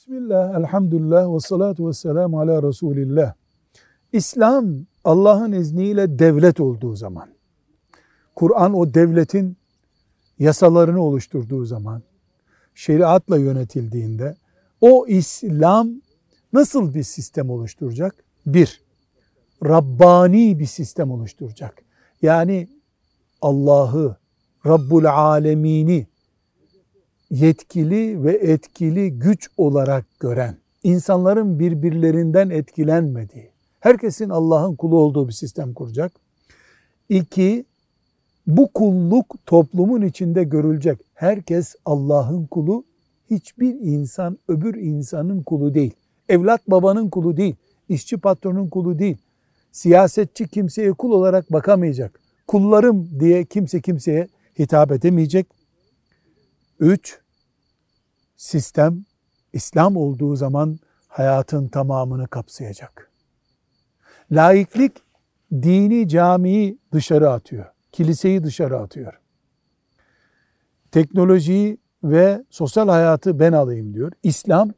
Bismillah, elhamdülillah ve salatu ve selamu ala Resulillah. İslam Allah'ın izniyle devlet olduğu zaman, Kur'an o devletin yasalarını oluşturduğu zaman, şeriatla yönetildiğinde, o İslam nasıl bir sistem oluşturacak? Bir, Rabbani bir sistem oluşturacak. Yani Allah'ı, Rabbul Alemini yetkili ve etkili güç olarak gören, insanların birbirlerinden etkilenmediği, herkesin Allah'ın kulu olduğu bir sistem kuracak. İki, bu kulluk toplumun içinde görülecek. Herkes Allah'ın kulu, hiçbir insan öbür insanın kulu değil. Evlat babanın kulu değil, işçi patronun kulu değil. Siyasetçi kimseye kul olarak bakamayacak. Kullarım diye kimse kimseye hitap edemeyecek. Üç, sistem İslam olduğu zaman hayatın tamamını kapsayacak. Laiklik dini camiyi dışarı atıyor. Kiliseyi dışarı atıyor. Teknolojiyi ve sosyal hayatı ben alayım diyor. İslam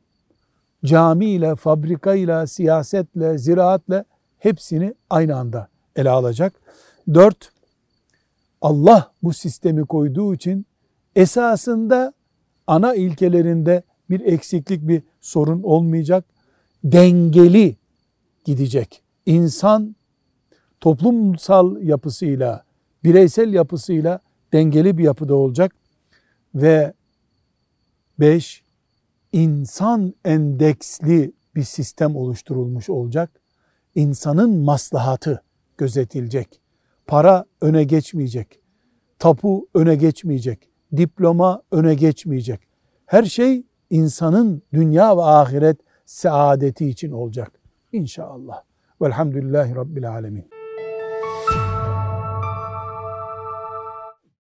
camiyle, fabrikayla, siyasetle, ziraatle hepsini aynı anda ele alacak. Dört, Allah bu sistemi koyduğu için esasında ana ilkelerinde bir eksiklik, bir sorun olmayacak. Dengeli gidecek. İnsan toplumsal yapısıyla, bireysel yapısıyla dengeli bir yapıda olacak. Ve beş, insan endeksli bir sistem oluşturulmuş olacak. İnsanın maslahatı gözetilecek. Para öne geçmeyecek. Tapu öne geçmeyecek diploma öne geçmeyecek. Her şey insanın dünya ve ahiret saadeti için olacak. İnşallah. Velhamdülillahi Rabbil Alemin.